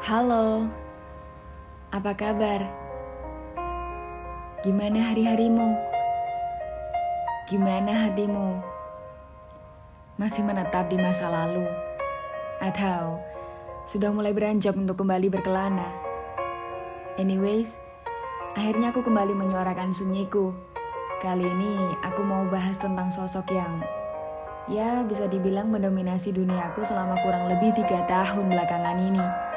Halo, apa kabar? Gimana hari-harimu? Gimana hatimu? Masih menetap di masa lalu? Atau sudah mulai beranjak untuk kembali berkelana? Anyways, akhirnya aku kembali menyuarakan sunyiku. Kali ini aku mau bahas tentang sosok yang ya bisa dibilang mendominasi duniaku selama kurang lebih tiga tahun belakangan ini.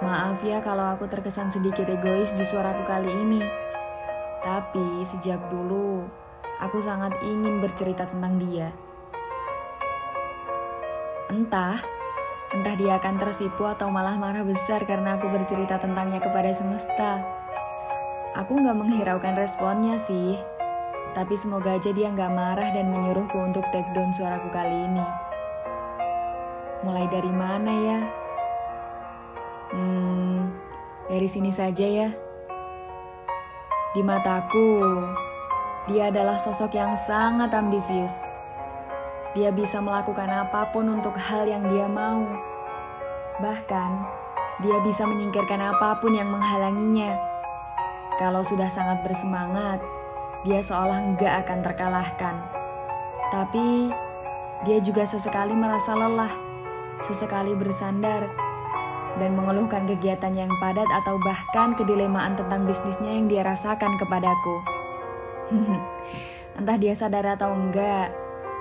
Maaf ya kalau aku terkesan sedikit egois di suaraku kali ini. Tapi sejak dulu, aku sangat ingin bercerita tentang dia. Entah, entah dia akan tersipu atau malah marah besar karena aku bercerita tentangnya kepada semesta. Aku nggak menghiraukan responnya sih, tapi semoga aja dia nggak marah dan menyuruhku untuk take down suaraku kali ini. Mulai dari mana ya? Hmm, dari sini saja ya. Di mataku, dia adalah sosok yang sangat ambisius. Dia bisa melakukan apa pun untuk hal yang dia mau. Bahkan, dia bisa menyingkirkan apa pun yang menghalanginya. Kalau sudah sangat bersemangat, dia seolah enggak akan terkalahkan. Tapi, dia juga sesekali merasa lelah, sesekali bersandar, dan mengeluhkan kegiatan yang padat atau bahkan kedilemaan tentang bisnisnya yang dia rasakan kepadaku. Entah dia sadar atau enggak,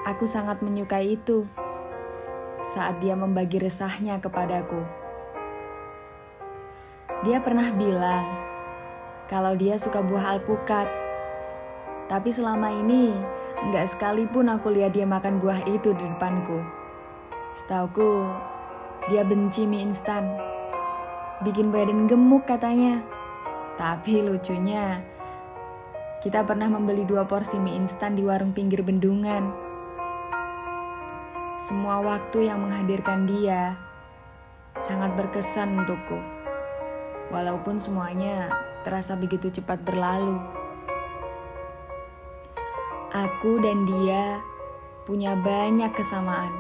aku sangat menyukai itu saat dia membagi resahnya kepadaku. Dia pernah bilang kalau dia suka buah alpukat, tapi selama ini enggak sekalipun aku lihat dia makan buah itu di depanku. Setauku, dia benci mie instan. Bikin badan gemuk katanya. Tapi lucunya, kita pernah membeli dua porsi mie instan di warung pinggir bendungan. Semua waktu yang menghadirkan dia sangat berkesan untukku. Walaupun semuanya terasa begitu cepat berlalu. Aku dan dia punya banyak kesamaan.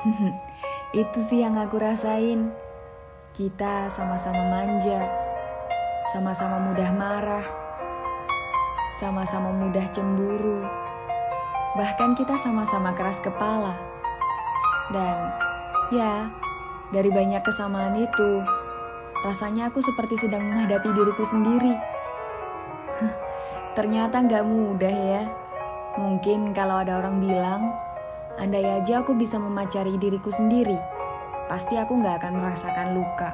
Itu sih yang aku rasain. Kita sama-sama manja, sama-sama mudah marah, sama-sama mudah cemburu. Bahkan kita sama-sama keras kepala. Dan ya, dari banyak kesamaan itu, rasanya aku seperti sedang menghadapi diriku sendiri. Ternyata nggak mudah ya. Mungkin kalau ada orang bilang, Andai aja aku bisa memacari diriku sendiri, pasti aku nggak akan merasakan luka.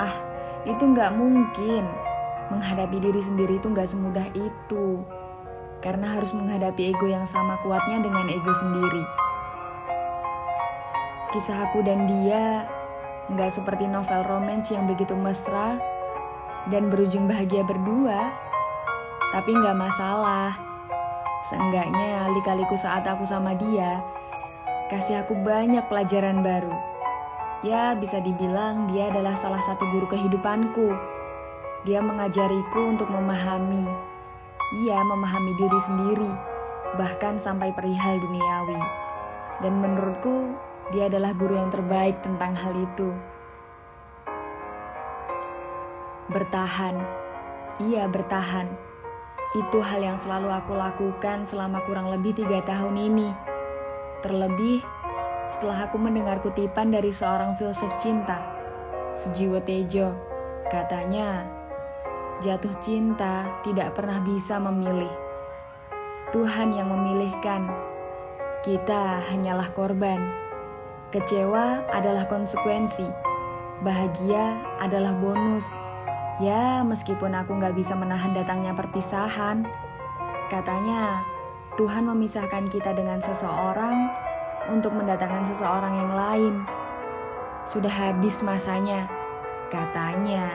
Ah, itu nggak mungkin. Menghadapi diri sendiri itu nggak semudah itu. Karena harus menghadapi ego yang sama kuatnya dengan ego sendiri. Kisah aku dan dia nggak seperti novel romance yang begitu mesra dan berujung bahagia berdua. Tapi nggak masalah Seenggaknya lika-liku saat aku sama dia, kasih aku banyak pelajaran baru. Ya, bisa dibilang dia adalah salah satu guru kehidupanku. Dia mengajariku untuk memahami. Ia memahami diri sendiri, bahkan sampai perihal duniawi. Dan menurutku, dia adalah guru yang terbaik tentang hal itu. Bertahan. Iya, bertahan itu hal yang selalu aku lakukan selama kurang lebih tiga tahun ini. Terlebih setelah aku mendengar kutipan dari seorang filsuf cinta, Sujiwo Tejo. Katanya, jatuh cinta tidak pernah bisa memilih. Tuhan yang memilihkan. Kita hanyalah korban. Kecewa adalah konsekuensi. Bahagia adalah bonus Ya, meskipun aku gak bisa menahan datangnya perpisahan, katanya Tuhan memisahkan kita dengan seseorang untuk mendatangkan seseorang yang lain. Sudah habis masanya, katanya.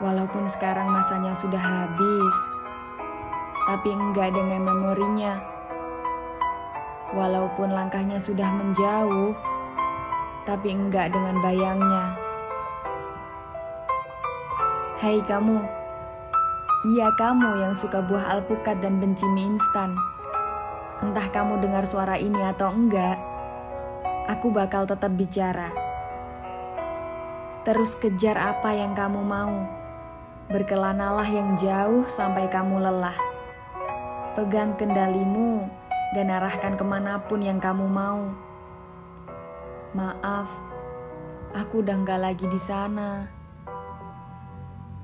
Walaupun sekarang masanya sudah habis, tapi enggak dengan memorinya. Walaupun langkahnya sudah menjauh, tapi enggak dengan bayangnya. Hai kamu, iya kamu yang suka buah alpukat dan benci mie instan. Entah kamu dengar suara ini atau enggak, aku bakal tetap bicara. Terus kejar apa yang kamu mau. Berkelanalah yang jauh sampai kamu lelah. Pegang kendalimu dan arahkan ke mana pun yang kamu mau. Maaf, aku udah gak lagi di sana.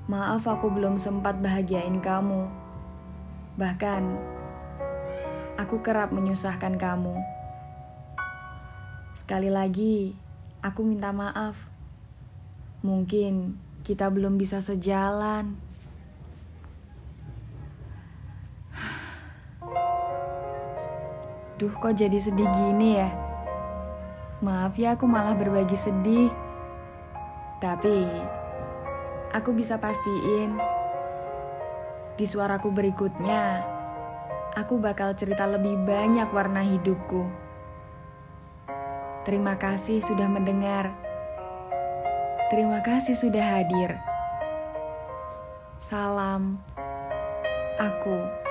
Maaf aku belum sempat bahagiain kamu. Bahkan, aku kerap menyusahkan kamu. Sekali lagi, aku minta maaf. Mungkin kita belum bisa sejalan. Duh, kok jadi sedih gini ya? Maaf ya, aku malah berbagi sedih. Tapi, aku bisa pastiin di suaraku berikutnya, aku bakal cerita lebih banyak warna hidupku. Terima kasih sudah mendengar. Terima kasih sudah hadir. Salam, aku.